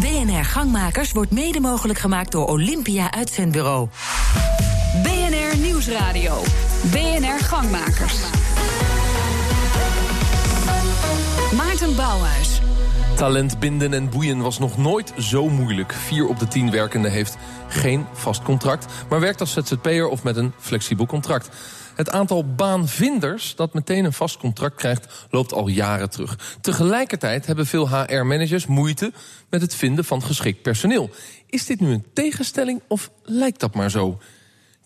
BNR Gangmakers wordt mede mogelijk gemaakt door Olympia Uitzendbureau. BNR Nieuwsradio. BNR Gangmakers. Maarten Bouwhuis. Talent binden en boeien was nog nooit zo moeilijk. Vier op de tien werkenden heeft geen vast contract... maar werkt als ZZP'er of met een flexibel contract. Het aantal baanvinders dat meteen een vast contract krijgt... loopt al jaren terug. Tegelijkertijd hebben veel HR-managers moeite... met het vinden van geschikt personeel. Is dit nu een tegenstelling of lijkt dat maar zo?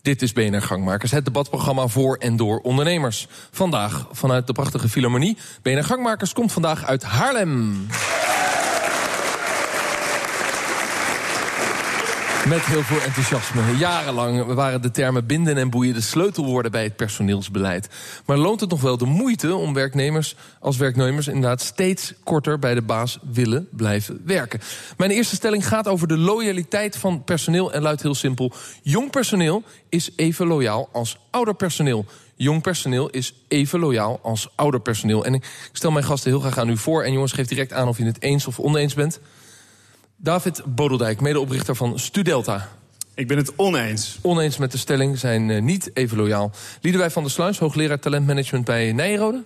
Dit is BNR Gangmakers, het debatprogramma voor en door ondernemers. Vandaag vanuit de prachtige Philharmonie. BNR Gangmakers komt vandaag uit Haarlem. Met heel veel enthousiasme. Jarenlang waren de termen binden en boeien de sleutelwoorden bij het personeelsbeleid. Maar loont het nog wel de moeite om werknemers als werknemers inderdaad steeds korter bij de baas willen blijven werken? Mijn eerste stelling gaat over de loyaliteit van personeel en luidt heel simpel: jong personeel is even loyaal als ouder personeel. Jong personeel is even loyaal als ouder personeel. En ik stel mijn gasten heel graag aan u voor. En jongens, geef direct aan of je het eens of oneens bent. David Bodeldijk, medeoprichter van Studelta. Ik ben het oneens. Oneens met de stelling, zijn uh, niet even loyaal. Liedewij van der Sluis, hoogleraar talentmanagement bij Nijrode.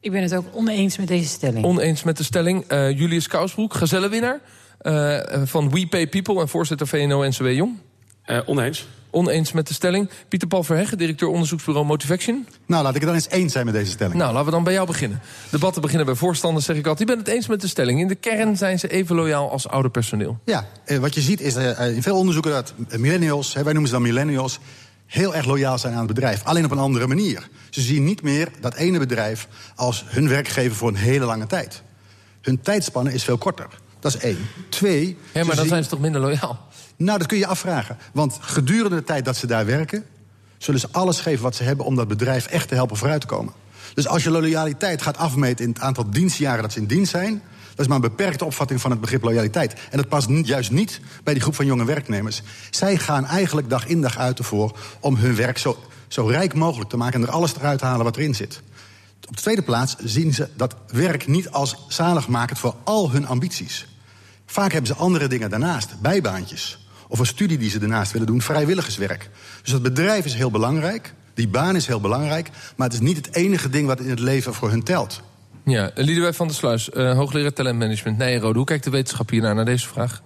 Ik ben het ook oneens met deze stelling. Oneens met de stelling. Uh, Julius Kousbroek, gazellenwinnaar uh, van We Pay People... en voorzitter VNO-NCW Jong. Oneens. Oneens met de stelling. Pieter Paul Verheggen, directeur onderzoeksbureau Motivation. Nou, laat ik het dan eens eens zijn met deze stelling. Nou, laten we dan bij jou beginnen. Debatten beginnen bij voorstanders, zeg ik altijd. Je bent het eens met de stelling. In de kern zijn ze even loyaal als ouder personeel. Ja, eh, wat je ziet is uh, in veel onderzoeken dat millennials, wij noemen ze dan millennials... heel erg loyaal zijn aan het bedrijf, alleen op een andere manier. Ze zien niet meer dat ene bedrijf als hun werkgever voor een hele lange tijd. Hun tijdspanne is veel korter. Dat is één. Twee... Ja, maar dan zijn ze toch minder loyaal? Nou, dat kun je afvragen. Want gedurende de tijd dat ze daar werken... zullen ze alles geven wat ze hebben om dat bedrijf echt te helpen vooruit te komen. Dus als je loyaliteit gaat afmeten in het aantal dienstjaren dat ze in dienst zijn... dat is maar een beperkte opvatting van het begrip loyaliteit. En dat past juist niet bij die groep van jonge werknemers. Zij gaan eigenlijk dag in dag uit ervoor om hun werk zo, zo rijk mogelijk te maken... en er alles eruit te halen wat erin zit. Op de tweede plaats zien ze dat werk niet als zaligmakend voor al hun ambities. Vaak hebben ze andere dingen daarnaast, bijbaantjes of een studie die ze daarnaast willen doen, vrijwilligerswerk. Dus dat bedrijf is heel belangrijk, die baan is heel belangrijk... maar het is niet het enige ding wat in het leven voor hun telt. Ja, Liedewij van der Sluis, uh, hoogleraar talentmanagement Nijrode. Hoe kijkt de wetenschap hiernaar naar deze vraag?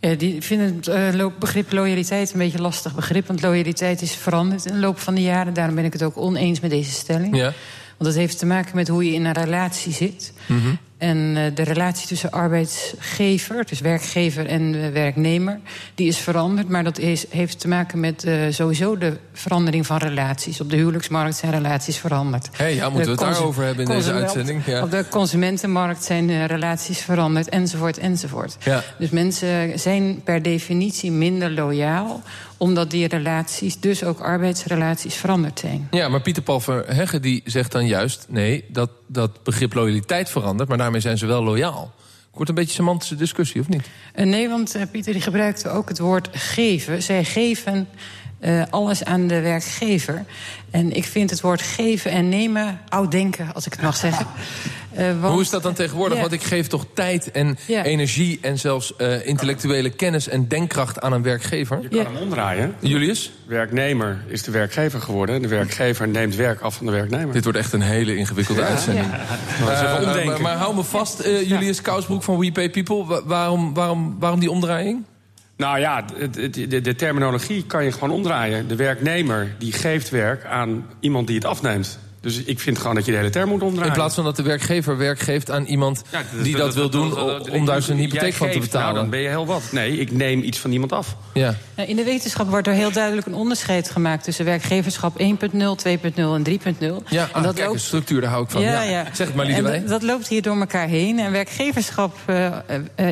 Uh, die vinden het uh, begrip loyaliteit een beetje lastig begrip. Want loyaliteit is veranderd in de loop van de jaren. Daarom ben ik het ook oneens met deze stelling. Ja. Want dat heeft te maken met hoe je in een relatie zit. Mm -hmm. En uh, de relatie tussen arbeidsgever, dus werkgever en uh, werknemer, die is veranderd. Maar dat is, heeft te maken met uh, sowieso de verandering van relaties. Op de huwelijksmarkt zijn relaties veranderd. Hé, hey, ja, moeten we het daarover hebben in deze uitzending? Ja. Op de consumentenmarkt zijn relaties veranderd, enzovoort, enzovoort. Ja. Dus mensen zijn per definitie minder loyaal omdat die relaties, dus ook arbeidsrelaties, veranderd zijn. Ja, maar Pieter Paul Verheggen die zegt dan juist... nee, dat, dat begrip loyaliteit verandert, maar daarmee zijn ze wel loyaal. Wordt een beetje een semantische discussie, of niet? Uh, nee, want uh, Pieter die gebruikte ook het woord geven. Zij geven uh, alles aan de werkgever. En ik vind het woord geven en nemen oud denken, als ik het mag zeggen. Uh, want, Hoe is dat dan tegenwoordig? Want ik geef toch tijd en energie en zelfs uh, intellectuele kennis en denkkracht aan een werkgever? Je kan hem omdraaien. Julius? Werknemer is de werkgever geworden. De werkgever neemt werk af van de werknemer. Dit wordt echt een hele ingewikkelde uitzending. Uh, maar, maar, hou me vast, Julius Kousbroek van We Pay People. Waarom, waarom, waarom die omdraaiing? Nou ja, de, de, terminologie kan je gewoon omdraaien. De werknemer die geeft werk aan iemand die het afneemt. Dus ik vind gewoon dat je de hele term moet omdraaien. In plaats van dat de werkgever werk geeft aan iemand ja, dat, die dat, dat wil doen... om daar zijn hypotheek van te betalen. Nou, dan ben je heel wat. Nee, ik neem iets van iemand af. Ja. In de wetenschap wordt er heel duidelijk een onderscheid gemaakt... tussen werkgeverschap 1.0, 2.0 en 3.0 Ja, en dat kijk, loopt... structuur, daar hou ik van. Ja, ja. Zeg het maar, Liedewij. Dat, dat loopt hier door elkaar heen. En werkgeverschap uh,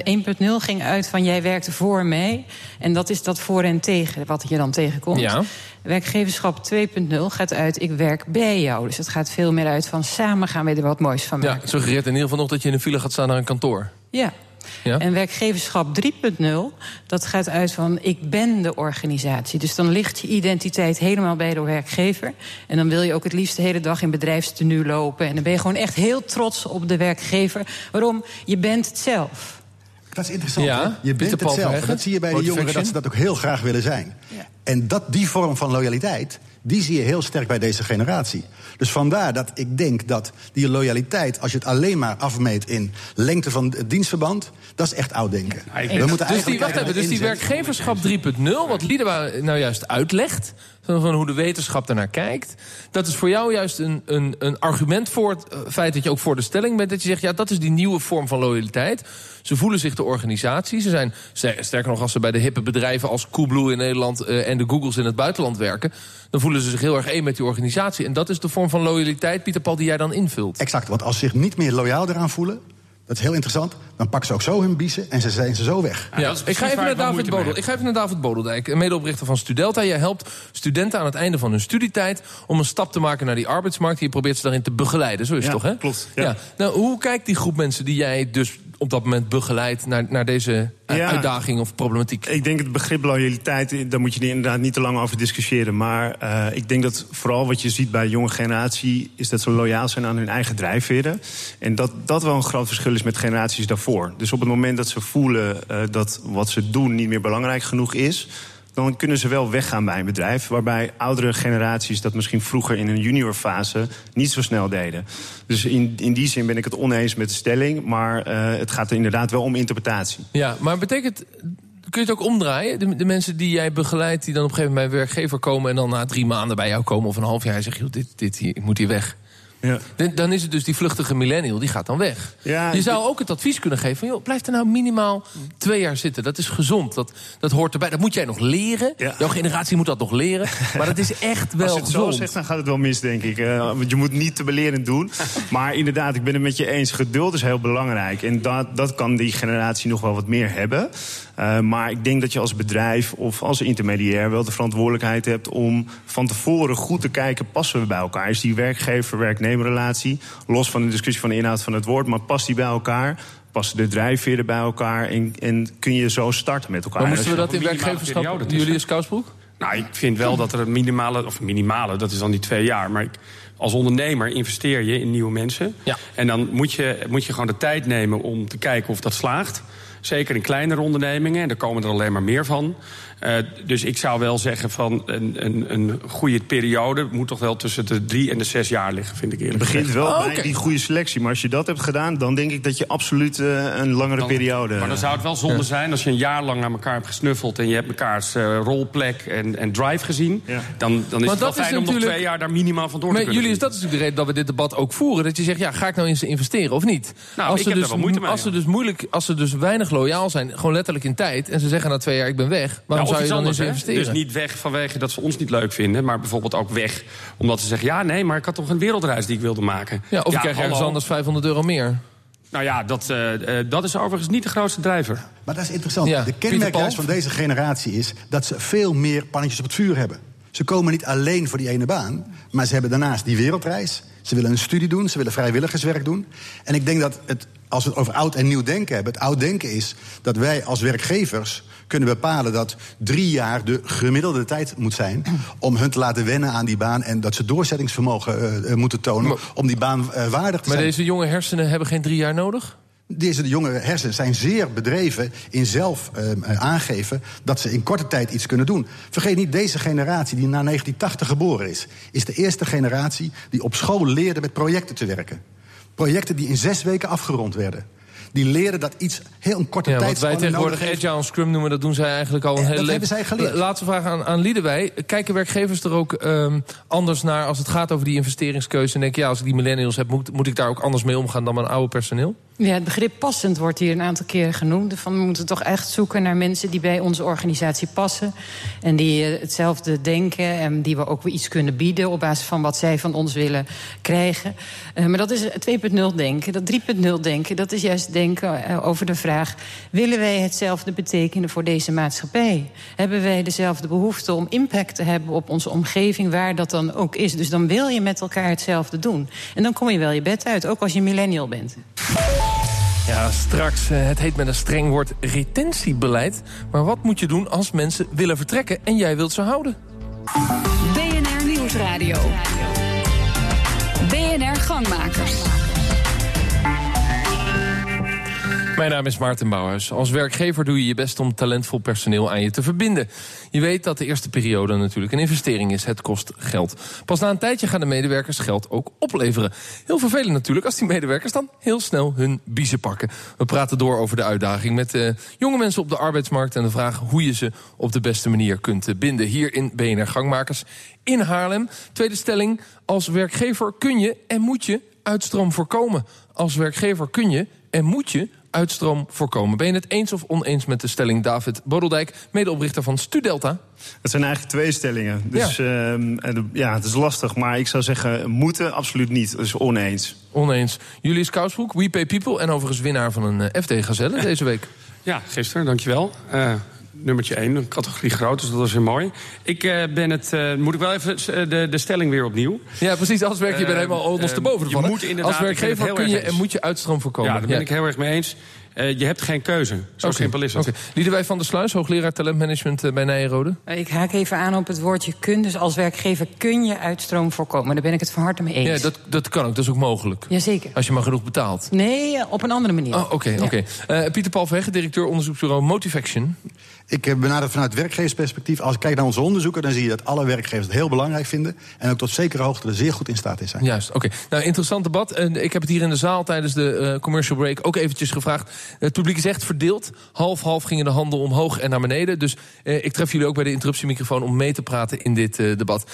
uh, 1.0 ging uit van jij werkte voor mij. En dat is dat voor en tegen, wat je dan tegenkomt. Ja. Werkgeverschap 2.0 gaat uit ik werk bij jou. Dus het gaat veel meer uit van samen gaan we er wat moois van maken. Ja, suggereert in ieder geval nog dat je in een file gaat staan naar een kantoor. Ja. Ja? En werkgeverschap 3.0, dat gaat uit van ik ben de organisatie. Dus dan ligt je identiteit helemaal bij de werkgever. En dan wil je ook het liefst de hele dag in bedrijfstenu lopen. En dan ben je gewoon echt heel trots op de werkgever. Waarom? Je bent het zelf. Dat is interessant. Ja, je bent het zelf. Dat zie je bij de jongeren dat ze dat ook heel graag willen zijn. Ja. En dat, die vorm van loyaliteit, die zie je heel sterk bij deze generatie. Dus vandaar dat ik denk dat die loyaliteit, als je het alleen maar afmeet in lengte van het dienstverband, dat is echt oud denken. We moeten dus die, wacht even, dus die werkgeverschap 3.0, wat Liedema nou juist uitlegt, van hoe de wetenschap ernaar kijkt. Dat is voor jou juist een, een, een argument voor het eh, feit dat je ook voor de stelling bent. Dat je zegt, ja, dat is die nieuwe vorm van loyaliteit. Ze voelen zich de organisatie. Ze zijn, sterker nog, als ze bij de hippe bedrijven als Coolblue in Nederland... Uh, en de Googles in het buitenland werken... dan voelen ze zich heel erg één met die organisatie. En dat is de vorm van loyaliteit, Pieter Paul, die jij dan invult. Exact, want als ze zich niet meer loyaal eraan voelen... Dat is heel interessant. Dan pakken ze ook zo hun biezen en ze zijn ze zo weg. Ja, ik, ga even naar David Bodel, ik ga even naar David Bodeldijk, medeoprichter van Studelta. Jij helpt studenten aan het einde van hun studietijd... om een stap te maken naar die arbeidsmarkt. Je probeert ze daarin te begeleiden, zo is het toch, hè? klopt. Ja. Nou, hoe kijkt die groep mensen die jij dus op dat moment begeleid naar, naar deze eh, uitdaging of problematiek? Ik denk het begrip loyaliteit, daar moet je inderdaad niet te lang over discussiëren. Maar uh, ik denk dat vooral wat je ziet bij de jonge generatie... is dat ze loyaal zijn aan hun eigen drijfveren. En dat dat wel een groot verschil is met generaties daarvoor. Dus op het moment dat ze voelen uh, dat wat ze doen niet meer belangrijk genoeg is dan kunnen ze wel weggaan bij een bedrijf. Waarbij oudere generaties dat misschien vroeger in een juniorfase niet zo snel deden. Dus in, in die zin ben ik het oneens met de stelling. Maar uh, het gaat er inderdaad wel om interpretatie. Ja, maar betekent. Kun je het ook omdraaien? De, mensen die jij begeleidt, die dan op een gegeven moment bij werkgever komen... en dan na drie maanden bij jou komen of een half jaar... zeggen, dit, dit hier, ik moet hier weg. Ja. Dan is het dus die vluchtige millennial, die gaat dan weg. Ja, je zou ook het advies kunnen geven van... joh, blijf er nou minimaal twee jaar zitten. Dat is gezond, dat, dat hoort erbij. Dat moet jij nog leren. Jouw generatie moet dat nog leren. Maar dat is echt wel Als je het zo zegt, dan gaat het wel mis, denk ik. Uh, want je moet niet te belerend doen. maar inderdaad, ik ben het met je eens. Geduld is heel belangrijk. En dat, dat kan die generatie nog wel wat meer hebben. Uh, maar ik denk dat je als bedrijf of als intermediair wel de verantwoordelijkheid hebt om van tevoren goed te kijken: passen we bij elkaar? Is die werkgever-werknemerrelatie, los van de discussie van de inhoud van het woord, maar past die bij elkaar? Passen de drijfveren bij elkaar en, en kun je zo starten met elkaar? Maar moesten we dat in werkgeverschap, Julius Kousbroek? Nou, ik vind wel dat er een minimale, of minimale, dat is dan die twee jaar. Maar ik, als ondernemer investeer je in nieuwe mensen. Ja. En dan moet je, moet je gewoon de tijd nemen om te kijken of dat slaagt. Zeker in kleinere ondernemingen, en daar komen er alleen maar meer van. Uh, dus ik zou wel zeggen van een, een, een goede periode moet toch wel tussen de drie en de zes jaar liggen, vind ik eerlijk Het begint wel oh, bij die goede selectie. Maar als je dat hebt gedaan, dan denk ik dat je absoluut uh, een langere periode... Maar dan zou het wel zonde zijn als je een jaar lang naar elkaar hebt gesnuffeld... en je hebt mekaars uh, rolplek en, en drive gezien... Ja. Dan, dan is het wel fijn om nog twee jaar daar minimaal van door te kunnen. Jullie, is dat is natuurlijk de reden dat we dit debat ook voeren. Dat je zegt, ja, ga ik nou in ze investeren of niet? Nou, als ik ze heb dus, wel moeite mee. Als ze dus moeilijk, als ze dus weinig loyaal zijn, gewoon letterlijk in tijd... en ze zeggen na twee jaar, ik ben weg, waarom zou je dan anders, investeren? Dus niet weg vanwege dat ze ons niet leuk vinden... maar bijvoorbeeld ook weg omdat ze zeggen... ja, nee, maar ik had toch een wereldreis die ik wilde maken. Ja, of ja, ik krijg ergens anders 500 euro meer. Nou ja, dat, uh, dat is overigens niet de grootste drijver. Maar dat is interessant. Ja, de kenmerk van deze generatie is dat ze veel meer pannetjes op het vuur hebben. Ze komen niet alleen voor die ene baan, maar ze hebben daarnaast die wereldreis. Ze willen een studie doen, ze willen vrijwilligerswerk doen. En ik denk dat het, als we het over oud en nieuw denken hebben... het oud denken is dat wij als werkgevers kunnen bepalen dat drie jaar de gemiddelde tijd moet zijn om hun te laten wennen aan die baan en dat ze doorzettingsvermogen uh, moeten tonen om die baan uh, waardig te maar zijn. Maar deze jonge hersenen hebben geen drie jaar nodig? Deze jonge hersenen zijn zeer bedreven in zelf uh, aangeven dat ze in korte tijd iets kunnen doen. Vergeet niet, deze generatie die na 1980 geboren is, is de eerste generatie die op school leerde met projecten te werken. Projecten die in zes weken afgerond werden die leren dat iets heel een korte ja, tijd. Wat wij tegenwoordig agile en scrum noemen, dat doen zij eigenlijk al een hele leven. zij geleerd. Laatste vraag aan, aan Liedewij. Kijken werkgevers er ook um, anders naar als het gaat over die investeringskeuze? En denk ja, als ik die millennials heb, moet, moet ik daar ook anders mee omgaan dan mijn oude personeel? Ja, het begrip passend wordt hier een aantal keren genoemd. Van, we moeten toch echt zoeken naar mensen die bij onze organisatie passen. En die uh, hetzelfde denken en die we ook weer iets kunnen bieden... op basis van wat zij van ons willen krijgen. Uh, maar dat is 2.0 denken. Dat 3.0 denken, dat is juist denken uh, over de vraag... willen wij hetzelfde betekenen voor deze maatschappij? Hebben wij dezelfde behoefte om impact te hebben op onze omgeving... waar dat dan ook is? Dus dan wil je met elkaar hetzelfde doen. En dan kom je wel je bed uit, ook als je millennial bent. Ja, straks, eh, het heet met een streng woord retentiebeleid. Maar wat moet je doen als mensen willen vertrekken en jij wilt ze houden? BNR Nieuwsradio. BNR Gangmakers. Mijn naam is Maarten Bouwhuis. Als werkgever doe je je best om talentvol personeel aan je te verbinden. Je weet dat de eerste periode natuurlijk een investering is. Het kost geld. Pas na een tijdje gaan de medewerkers geld ook opleveren. Heel vervelend natuurlijk als die medewerkers dan heel snel hun biezen pakken. We praten door over de uitdaging met uh, jonge mensen op de arbeidsmarkt... en de vraag hoe je ze op de beste manier kunt eh, binden. Hier in BNR Gangmakers in Haarlem. Tweede stelling, als werkgever kun je en moet je uitstroom voorkomen. Als werkgever kun je en moet je uitstroom voorkomen. Ben je het eens of oneens met de stelling David Bodeldijk, medeoprichter van Studelta? Het zijn eigenlijk twee stellingen. Dus ja. Uh, ja, het is lastig. Maar ik zou zeggen, moeten absoluut niet. Dus oneens. Oneens. Julius Kousbroek, We Pay People. En overigens winnaar van een uh, FD Gazelle deze week. Ja, gisteren, dankjewel. Uh, nummertje 1, een categorie groot, dus dat is weer mooi. Ik uh, ben het, uh, moet ik wel even de, de stelling weer opnieuw. Ja, precies, als werk je bent helemaal ondersteboven uh, van. Als werkgever kun je en moet je uitstroom voorkomen. Ja, daar ben ik heel erg mee eens. Uh, je hebt geen keuze. Zo okay. simpel is het. Okay. Liedewij van der Sluis, hoogleraar talentmanagement uh, bij Nijenrode. Ik haak even aan op het woordje kun. Dus als werkgever kun je uitstroom voorkomen. Daar ben ik het van harte mee eens. Ja, dat, dat kan ook. Dat is ook mogelijk. Jazeker. Als je maar genoeg betaalt. Nee, op een andere manier. Oh, oké. Okay, ja. okay. uh, Pieter Paul Verhegen, directeur onderzoeksbureau Motivaction. Ik benader vanuit werkgeversperspectief. Als ik kijk naar onze onderzoeken, dan zie je dat alle werkgevers het heel belangrijk vinden. En ook tot zekere hoogte er zeer goed in staat in zijn. Juist, oké. Okay. Nou, interessant debat. En ik heb het hier in de zaal tijdens de uh, commercial break ook eventjes gevraagd. Het publiek is echt verdeeld. Half-half gingen de handen omhoog en naar beneden. Dus uh, ik tref jullie ook bij de interruptiemicrofoon om mee te praten in dit uh, debat.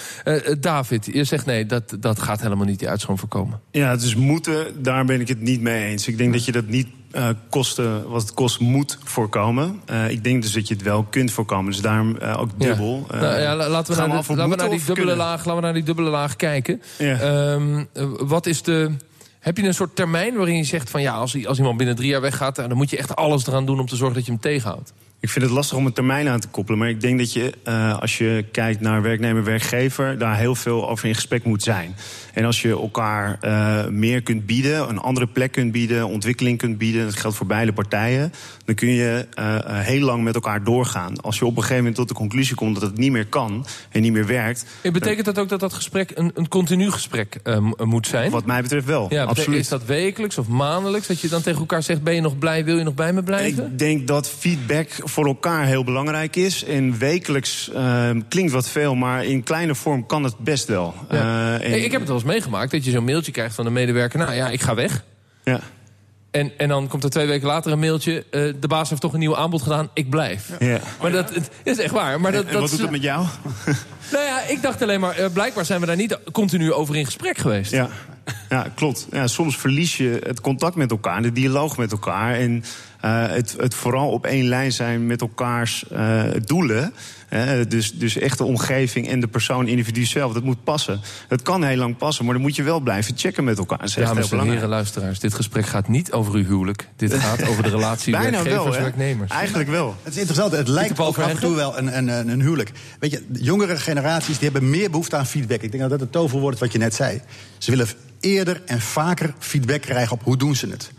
David, je zegt nee, dat, dat gaat helemaal niet die uitstroom voorkomen. Ja, het is moeten, daar ben ik het niet mee eens. Ik denk dat je dat niet uh, kosten, wat het kost, moet voorkomen. Uh, ik denk dus dat je het wel kunt voorkomen. Dus daarom uh, ook dubbel. Ja. Nou, ja, laten we, naar, de, laten we naar die dubbele laag, laten we naar die dubbele laag kijken. Ja. Um, wat is de. Heb je een soort termijn waarin je zegt van ja, als, als iemand binnen drie jaar weggaat, dan moet je echt alles eraan doen om te zorgen dat je hem tegenhoudt? Ik vind het lastig om een termijn aan te koppelen. Maar ik denk dat je, uh, als je kijkt naar werknemer-werkgever... daar heel veel over in gesprek moet zijn. En als je elkaar uh, meer kunt bieden, een andere plek kunt bieden... ontwikkeling kunt bieden, dat geldt voor beide partijen... dan kun je uh, heel lang met elkaar doorgaan. Als je op een gegeven moment tot de conclusie komt dat het niet meer kan... en niet meer werkt... En betekent dat ook dat dat gesprek een, een continu gesprek moet zijn? Wat mij betreft wel, ja, absoluut. Is dat wekelijks of maandelijks? Dat je dan tegen elkaar zegt, ben je nog blij, wil je nog bij me blijven? Ik denk dat feedback voor elkaar heel belangrijk is. En wekelijks uh, klinkt wat veel, maar in kleine vorm kan het best wel. Ja. Uh, en... Ik heb het wel eens meegemaakt dat je zo'n mailtje krijgt van een medewerker. Nou ja, ik ga weg. Ja. En, en dan komt er twee weken later een mailtje. Uh, de baas heeft toch een nieuw aanbod gedaan, ik blijf. Ja. Maar dat, het is echt waar. Maar dat, en, en wat dat, doet het met jou? Nou ja, ik dacht alleen maar, uh, blijkbaar zijn we daar niet continu over in gesprek geweest. Ja, ja klopt. Ja, soms verlies je het contact met elkaar, de dialoog met elkaar. En het, het vooral op één lijn zijn met elkaars uh, doelen. Uh, dus, dus echt de omgeving en de persoon, individu zelf, dat moet passen. Het kan heel lang passen, maar dan moet je wel blijven checken met elkaar. Dat is Dames en heren luisteraars, dit gesprek gaat niet over uw huwelijk. Dit gaat over de relatie werkgevers-werknemers. Eigenlijk wel. Het is interessant, het lijkt ook af en toe wel een, een, een huwelijk. Weet je, de jongere generaties die hebben meer behoefte aan feedback. Ik denk dat dat het toverwoord is wat je net zei. Ze willen eerder en vaker feedback krijgen op hoe doen ze het.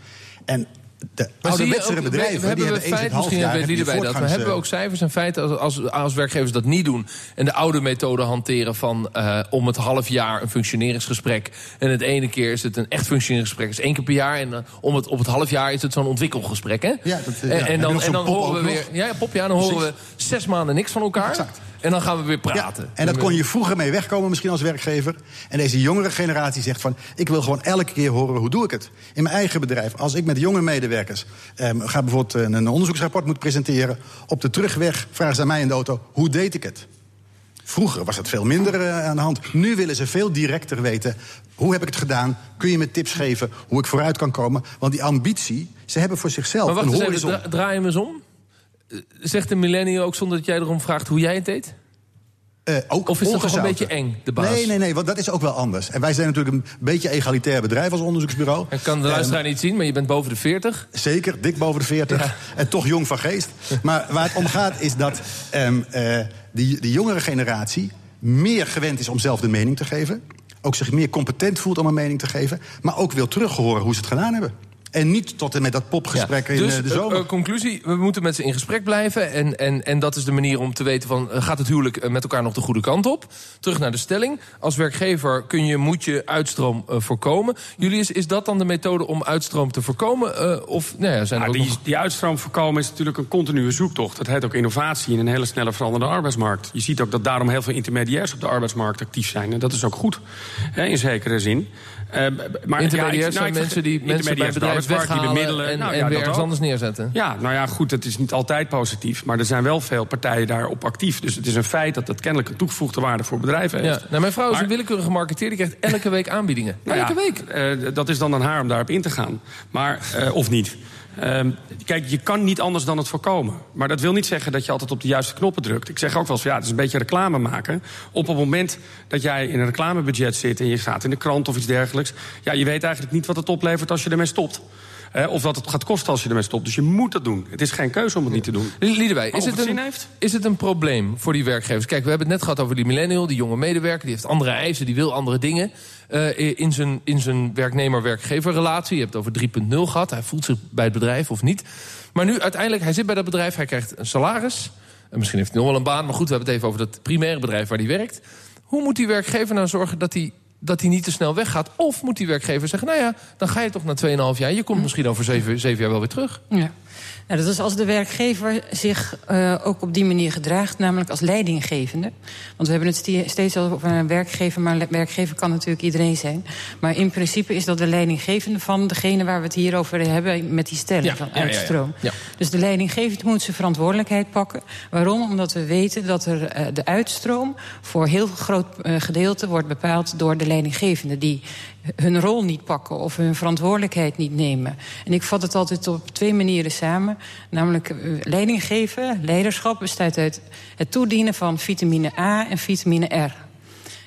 En de ouderwetsere bedrijven, we, we die hebben hebben feit, misschien jaar, bij dat. We hebben ook cijfers en feiten als, als, als, werkgevers dat niet doen... en de oude methode hanteren van uh, om het half jaar een functioneringsgesprek... en het ene keer is het een echt functioneringsgesprek, is één keer per jaar... en uh, om het, op het half jaar is het zo'n ontwikkelgesprek, hè? Ja, dat, en, ja, en dan, en dan horen we weer... Ja, pop, ja, dan horen we zes maanden niks van elkaar... Exact. En dan gaan we weer praten. Ja, en dat kon je vroeger mee wegkomen misschien als werkgever. En deze jongere generatie zegt van... ik wil gewoon elke keer horen hoe doe ik het. In mijn eigen bedrijf, als ik met jonge medewerkers... Eh, ga bijvoorbeeld een, een onderzoeksrapport moet presenteren... op de terugweg vragen ze aan mij in de auto... hoe deed ik het? Vroeger was het veel minder uh, aan de hand. Nu willen ze veel directer weten... hoe heb ik het gedaan? Kun je me tips geven hoe ik vooruit kan komen? Want die ambitie, ze hebben voor zichzelf maar wacht een horizon. even, dra draai hem eens om. Zegt de millennial ook zonder dat jij erom vraagt hoe jij het deed? Uh, ook of is dat toch een beetje eng, de baas? Nee, nee, nee, want dat is ook wel anders. En wij zijn natuurlijk een beetje egalitair bedrijf als onderzoeksbureau. Ik kan de luisteraar niet zien, maar je bent boven de 40. Zeker, dik boven de 40. Ja. En toch jong van geest. Maar waar het om gaat is dat um, uh, die, die jongere generatie meer gewend is om zelf de mening te geven. Ook zich meer competent voelt om een mening te geven. Maar ook wil terughoren hoe ze het gedaan hebben. En niet tot en met dat popgesprek in dus, de zomer. Uh, conclusie, we moeten met ze in gesprek blijven. En, en, en dat is de manier om te weten van... gaat het huwelijk met elkaar nog de goede kant op? Terug naar de stelling. Als werkgever kun je, moet je uitstroom uh, voorkomen. Julius, is dat dan de methode om uitstroom te voorkomen? Uh, of, nou ja, zijn er nou, die, nog... die uitstroom voorkomen is natuurlijk een continue zoektocht. Dat heet ook innovatie in een hele snelle veranderende arbeidsmarkt. Je ziet ook dat daarom heel veel intermediairs op de arbeidsmarkt actief zijn. En dat is ook goed, hè, in zekere zin. Uh, maar, intermediairs ja, nou, zijn mensen die mensen bij bedrijf weghalen die bemiddelen, en, nou, en ja, weer ergens anders neerzetten. Ja, nou ja, goed, het is niet altijd positief. Maar er zijn wel veel partijen daarop actief. Dus het is een feit dat dat kennelijk een toegevoegde waarde voor bedrijven heeft. Ja, nou, mijn vrouw is een willekeurige marketeer. Die krijgt elke week aanbiedingen. Nou elke week. Uh, dat is dan aan haar om daarop in te gaan. Maar, uh, of niet. Um, kijk, je kan niet anders dan het voorkomen. Maar dat wil niet zeggen dat je altijd op de juiste knoppen drukt. Ik zeg ook wel eens, ja, het is een beetje reclame maken. Op het moment dat jij in een reclamebudget zit... en je gaat in de krant of iets dergelijks... ja, je weet eigenlijk niet wat het oplevert als je ermee stopt. Uh, of wat het gaat kosten als je ermee stopt. Dus je moet dat doen. Het is geen keuze om het niet te doen. Liedewij, is, het een, is het een probleem voor die werkgevers? Kijk, we hebben het net gehad over die millennial, die jonge medewerker... die heeft andere eisen, die wil andere dingen uh, in zijn, in zijn werknemer-werkgeverrelatie. Je hebt het over 3.0 gehad. Hij voelt zich bij het bedrijf of niet. Maar nu uiteindelijk, hij zit bij dat bedrijf, hij krijgt een salaris. En misschien heeft hij nog wel een baan, maar goed, we hebben het even over dat primaire bedrijf waar hij werkt. Hoe moet die werkgever nou zorgen dat hij dat hij niet te snel weggaat? Of moet die werkgever zeggen, nou ja, dan ga je toch na 2,5 jaar... je komt misschien over 7, 7 jaar wel weer terug. Ja. Nou, dat is als de werkgever zich uh, ook op die manier gedraagt, namelijk als leidinggevende. Want we hebben het steeds over een werkgever, maar werkgever kan natuurlijk iedereen zijn. Maar in principe is dat de leidinggevende van degene waar we het hier over hebben met die stelling ja, van uitstroom. Ja, dus de leidinggevende moet zijn verantwoordelijkheid pakken. Waarom? Omdat we weten dat er uh, de uitstroom voor heel groot uh, gedeelte wordt bepaald door de leidinggevende. Die hun rol niet pakken of hun verantwoordelijkheid niet nemen. En ik vat het altijd op twee manieren samen. Namelijk leiding geven, leiderschap bestaat uit het toedienen van vitamine A en vitamine R.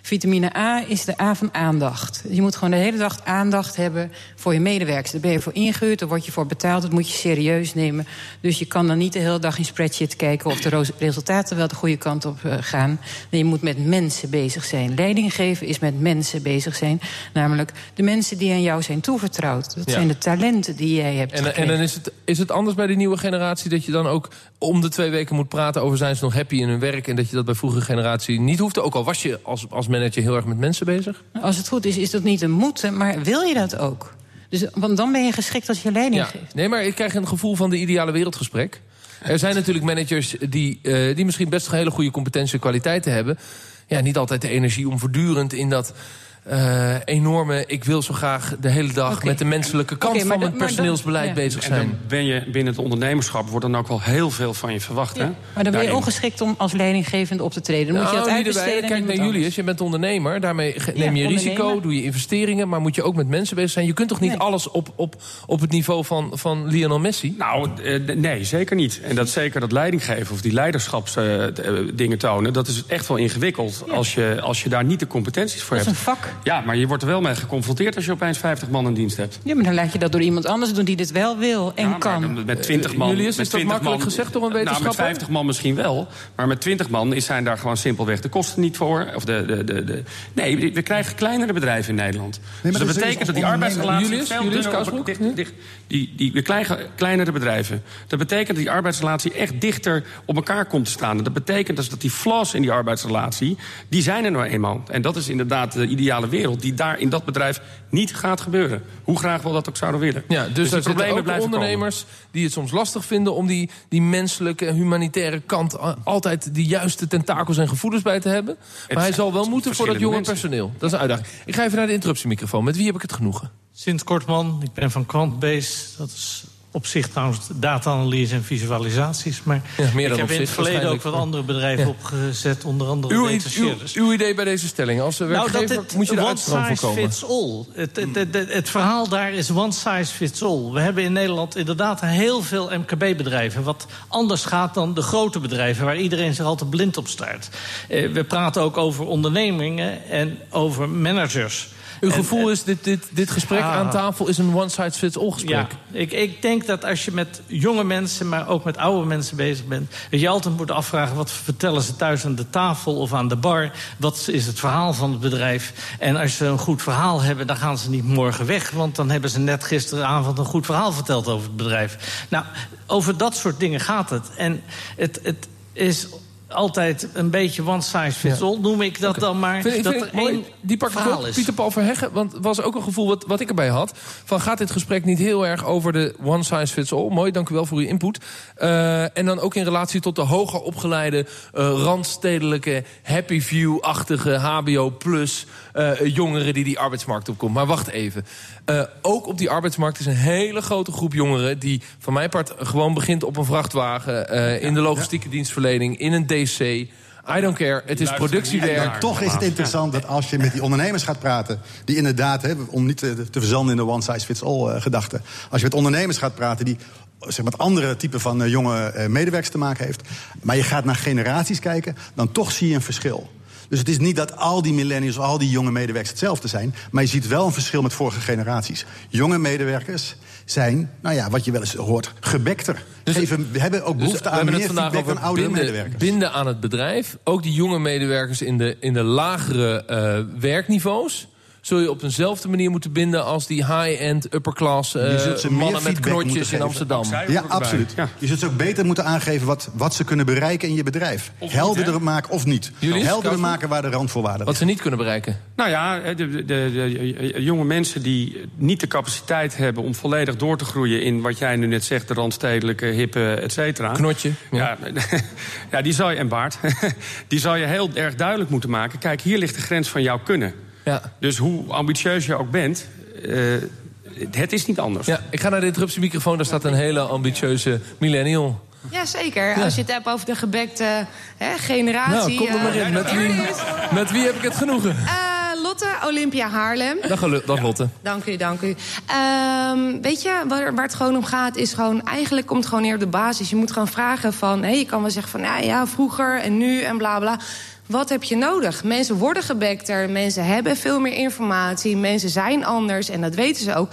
Vitamine A is de A van aandacht. Je moet gewoon de hele dag aandacht hebben voor je medewerkers. Daar ben je voor ingehuurd, daar word je voor betaald. Dat moet je serieus nemen. Dus je kan dan niet de hele dag in spreadsheet kijken... of de resultaten wel de goede kant op uh, gaan. Nee, je moet met mensen bezig zijn. Leiding geven is met mensen bezig zijn. Namelijk de mensen die aan jou zijn toevertrouwd. Dat ja. zijn de talenten die jij hebt En, en dan is het, is het anders bij de nieuwe generatie... dat je dan ook om de twee weken moet praten over... zijn ze nog happy in hun werk... en dat je dat bij vroegere generatie niet hoefde. Ook al was je als, als manager heel erg met mensen bezig? Als het goed is, is dat niet een moeten, maar wil je dat ook? Dus, want dan ben je geschikt als je leiding ja. geeft. Nee, maar ik krijg een gevoel van de ideale wereldgesprek. Er zijn natuurlijk managers die, uh, die misschien best hele goede competentie en kwaliteiten hebben. Ja, niet altijd de energie om voortdurend in dat uh, enorme... ik wil zo graag de hele dag okay. met de menselijke kant okay, van het personeelsbeleid dan, ja. bezig zijn. En dan ben je binnen het ondernemerschap... wordt dan ook wel heel veel van je verwacht, ja. hè? Maar dan ben je ongeschikt om als leidinggevende op te treden. Dan nou, moet je dat uitbesteden Kijk naar Julius, je bent ondernemer. Daarmee neem je risico, doe je investeringen... maar moet je ook met mensen bezig zijn. Je kunt toch niet nee. alles op, op, op het niveau van, van Lionel Messi? Nou, uh, nee, zeker niet. En dat zeker dat leidinggeven of die leiderschapsdingen uh, tonen... dat is echt wel ingewikkeld als, je, als je daar niet de competenties voor hebt. Dat is een vak. Ja, maar je wordt er wel mee geconfronteerd als je opeens 50 man in dienst hebt. Ja, maar dan laat je dat door iemand anders doen die dit wel wil en ja, kan. Met 20 man. Julius, met is dat makkelijk man, gezegd door een wetenschapper? Nou, met 50 man misschien wel. Maar met 20 man zijn daar gewoon simpelweg de kosten niet voor. Of de, de, de, de... Nee, we krijgen kleinere bedrijven in Nederland. Nee, dus dat betekent dat die arbeidsrelatie Julius, veel Julius, dicht, dicht, dicht, die, die, we krijgen kleinere bedrijven. Dat betekent dat die arbeidsrelatie echt dichter op elkaar komt te staan. Dat betekent dus dat die flaws in die arbeidsrelatie, die zijn er nou eenmaal. En dat is inderdaad de ideale wereld die daar in dat bedrijf niet gaat gebeuren. Hoe graag we dat ook zouden willen. Ja, dus, dus er zijn ook ondernemers komen. die het soms lastig vinden... om die, die menselijke, humanitaire kant... altijd die juiste tentakels en gevoelens bij te hebben. Maar hij zal wel moeten voor dat jonge mensen. personeel. Dat is een uitdaging. Ik ga even naar de interruptiemicrofoon. Met wie heb ik het genoegen? Sint Kortman, ik ben van Quantbase. Dat is op zich trouwens data-analyse en visualisaties. Maar ja, meer dan ik heb in het verleden ook wat andere bedrijven ja. opgezet. Onder andere uw, uw, uw, idee bij deze stelling? Als werkgever nou, dat het, moet je de voorkomen. One size fits all. Het, het, het, het, verhaal daar is one size fits all. We hebben in Nederland inderdaad heel veel MKB-bedrijven. Wat anders gaat dan de grote bedrijven... waar iedereen zich altijd blind op staart. Uh, we praten ook over ondernemingen en over managers... Uw gevoel is, dit, dit, dit gesprek ah. aan tafel is een one-size-fits-all gesprek. Ja, ik, ik denk dat als je met jonge mensen, maar ook met oude mensen bezig bent... dat je altijd moet afvragen, wat vertellen ze thuis aan de tafel of aan de bar? Wat is het verhaal van het bedrijf? En als ze een goed verhaal hebben, dan gaan ze niet morgen weg... want dan hebben ze net gisteravond een goed verhaal verteld over het bedrijf. Nou, over dat soort dingen gaat het. En het, het is altijd een beetje one size fits all, noem ik dat dan maar. Vind, dat vind die pak ik Pieter Paul Verheggen, want het was ook een gevoel wat, wat ik erbij had. Van gaat dit gesprek niet heel erg over de one size fits all? Mooi, dank u wel voor uw input. Uh, en dan ook in relatie tot de hoger opgeleide, uh, randstedelijke, happy view-achtige HBO plus uh, jongeren die die arbeidsmarkt opkomt. Maar wacht even. Ook op die arbeidsmarkt is een hele grote groep jongeren... die van mijn part gewoon begint op een vrachtwagen... In de logistieke dienstverlening, in een I don't care, het is productiewerk. toch is het interessant dat als je met die ondernemers gaat praten... die inderdaad, hè, om niet te, te verzanden in de one-size-fits-all gedachte... als je met ondernemers gaat praten die zeg maar, andere type van jonge medewerkers te maken heeft... maar je gaat naar generaties kijken, dan toch zie je een verschil. Dus het is niet dat al die millennials, al die jonge medewerkers hetzelfde zijn. Maar je ziet wel een verschil met vorige generaties. Jonge medewerkers zijn, nou ja, wat je wel eens hoort, gebekter. Dus, Even, we hebben ook dus behoefte dus aan meer feedback van oudere binden, medewerkers. Binden aan het bedrijf. Ook die jonge medewerkers in de, in de lagere uh, werkniveaus zul je op eenzelfde manier moeten binden... als die high-end, upper-class uh, mannen met knotjes in Amsterdam. Ja, absoluut. Je zult ze ook beter moeten aangeven wat, wat ze kunnen bereiken in je bedrijf. Helderder maken of niet. Jullie? Helderder maken waar de randvoorwaarden Wat ze niet kunnen bereiken? Nou ja, de, de, de, jonge mensen die niet de capaciteit hebben... om volledig door te groeien in wat jij nu net zegt... de randstedelijke, hippe, et cetera. Knotje. Ja, ja, die zal je, en Baard. die zal je heel erg duidelijk moeten maken. Kijk, hier ligt de grens van jouw kunnen. Ja. Dus hoe ambitieus je ook bent, uh, het is niet anders. Ja, ik ga naar de interruptiemicrofoon, daar staat een hele ambitieuze millennial. Ja, zeker. Als je het hebt over de gebekte hè, generatie. Nou, kom er maar in. Met wie, met wie heb ik het genoegen? Uh, Lotte, Olympia Haarlem. Dag, dag Lotte. Dank u, dank u. Um, weet je, waar, waar, het gewoon om gaat, is gewoon... eigenlijk komt het gewoon neer op de basis. Je moet gewoon vragen van... Hé, je kan wel zeggen van, nou ja, vroeger en nu en bla bla... Wat heb je nodig? Mensen worden gebekter, mensen hebben veel meer informatie, mensen zijn anders en dat weten ze ook.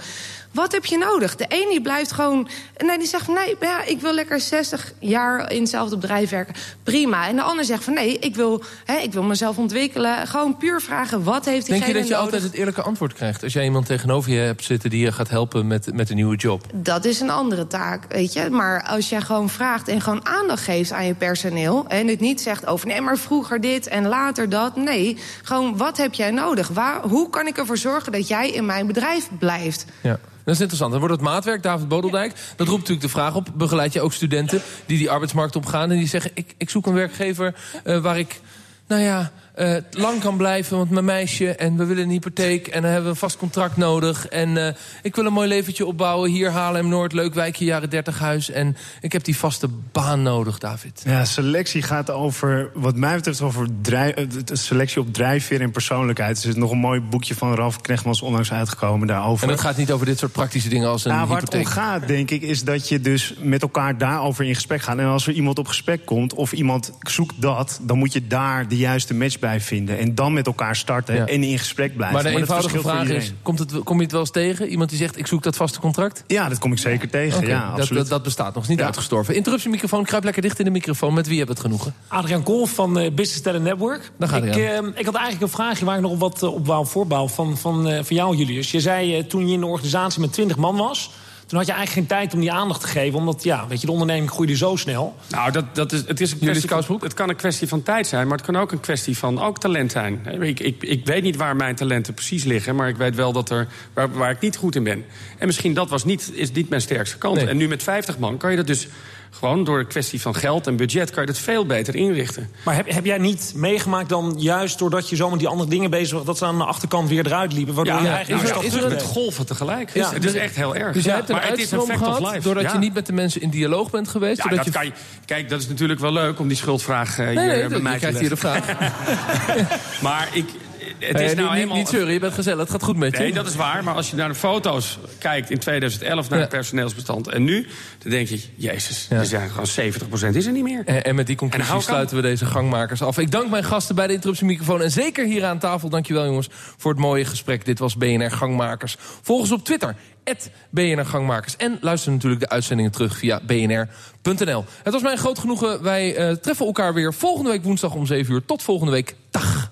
Wat heb je nodig? De een die blijft gewoon... Nee, die zegt van nee, ja, ik wil lekker 60 jaar in hetzelfde bedrijf werken. Prima. En de ander zegt van nee, ik wil, hè, ik wil mezelf ontwikkelen. Gewoon puur vragen, wat heeft diegene Denk je dat je altijd het eerlijke antwoord krijgt... als jij iemand tegenover je hebt zitten die je gaat helpen met, met een nieuwe job? Dat is een andere taak, weet je. Maar als jij gewoon vraagt en gewoon aandacht geeft aan je personeel... en het niet zegt over nee, maar vroeger dit en later dat. Nee, gewoon wat heb jij nodig? Waar, hoe kan ik ervoor zorgen dat jij in mijn bedrijf blijft? Ja. Dat is interessant. Dan wordt het maatwerk, David Bodeldijk. Dat roept natuurlijk de vraag op. Begeleid je ook studenten die die arbeidsmarkt opgaan... en die zeggen, ik, ik zoek een werkgever uh, waar ik... nou ja, uh, lang kan blijven, want mijn meisje... en we willen een hypotheek en dan hebben we een vast contract nodig... en uh, ik wil een mooi leventje opbouwen. Hier Haarlem Noord, leuk wijkje, jaren 30 huis. En ik heb die vaste baan nodig, David. Ja, selectie gaat over, wat mij betreft... over eh, selectie op drijfveer en persoonlijkheid. Er is nog een mooi boekje van Ralf Knechtmans onlangs uitgekomen daarover. En dat gaat niet over dit soort praktische dingen als een nou, hypotheek? Waar het om gaat, denk ik, is dat je dus met elkaar daarover in gesprek gaat. En als er iemand op gesprek komt of iemand zoekt dat... dan moet je daar de juiste match bij vinden. En dan met elkaar starten en in gesprek blijven. Maar de eenvoudige vraag is, komt het, kom je het wel eens tegen? Iemand die zegt, ik zoek dat vaste contract? Ja, dat kom ik zeker tegen. Ja, absoluut. Dat, dat, bestaat nog, is niet ja. uitgestorven. Interruptiemicrofoon, kruip lekker dicht in de microfoon. Met wie heb het genoegen? Adriaan Kolf van uh, Business Talent Network. Daar gaat ik, uh, ik had eigenlijk een vraagje waar ik nog wat uh, op wou voorbouwen van, van, van jou, Julius. Je zei toen je in de organisatie met 20 man was toen had je eigenlijk geen tijd om die aandacht te geven. Omdat ja, weet je, de onderneming groeide zo snel. Nou, dat, dat is, het, is een kwestie van, het kan een kwestie van tijd zijn, maar het kan ook een kwestie van ook talent zijn. Ik, ik, ik weet niet waar mijn talenten precies liggen, maar ik weet wel dat er, waar, waar ik niet goed in ben. En misschien dat was niet, is niet mijn sterkste kant. En nu met 50 man kan je dat dus gewoon door een kwestie van geld en budget kan je dat veel beter inrichten. Maar heb, heb jij niet meegemaakt dan juist doordat je zo met die andere dingen bezig was... dat ze aan de achterkant weer eruit liepen? Waardoor ja, je eigenlijk is er, is er met golven tegelijk. Ja, het is echt heel erg. Dus jij hebt een maar het is een fact of life. doordat je niet met de mensen in dialoog bent geweest? Ja, dat je... kan je, kijk, dat is natuurlijk wel leuk om die schuldvraag uh, nee, hier nee, bij mij te krijgt hier de vraag. maar ik, het is nou niet, helemaal... niet zeuren, je bent gezellig, het gaat goed met je. Nee, dat is waar. Maar als je naar de foto's kijkt in 2011 naar het personeelsbestand... en nu, dan denk je, jezus, er zijn gewoon 70% is er niet meer. En, en met die conclusie sluiten we deze gangmakers af. Ik dank mijn gasten bij de interruptiemicrofoon. En zeker hier aan tafel, dankjewel jongens, voor het mooie gesprek. Dit was BNR Gangmakers. Volg ons op Twitter, BNR Gangmakers. En luister natuurlijk de uitzendingen terug via bnr.nl. Het was mijn groot genoegen. Wij eh, treffen elkaar weer volgende week woensdag om 7 uur. Tot volgende week. Dag.